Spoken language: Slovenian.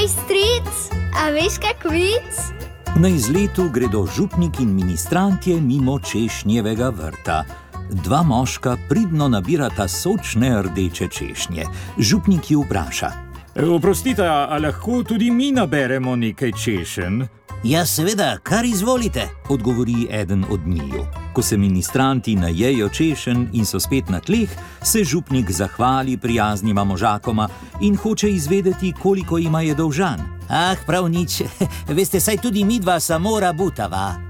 Hej, stric, a veš kak vic? Na izletu gredo župnik in ministrantje mimo češnjevega vrta. Dva moška pridno nabirata sočne rdeče češnje. Župnik ju vpraša: E, Oprostite, a a lahko tudi mi naberemo nekaj češen? Ja, seveda, kar izvolite. Odgovori eden od njiju. Ko se ministranti najejo češen in so spet na tleh, se župnik zahvali prijaznima možakoma in hoče izvedeti, koliko ima je dolžan. Ah, prav nič. Veste, saj tudi mi dva samo rabutava.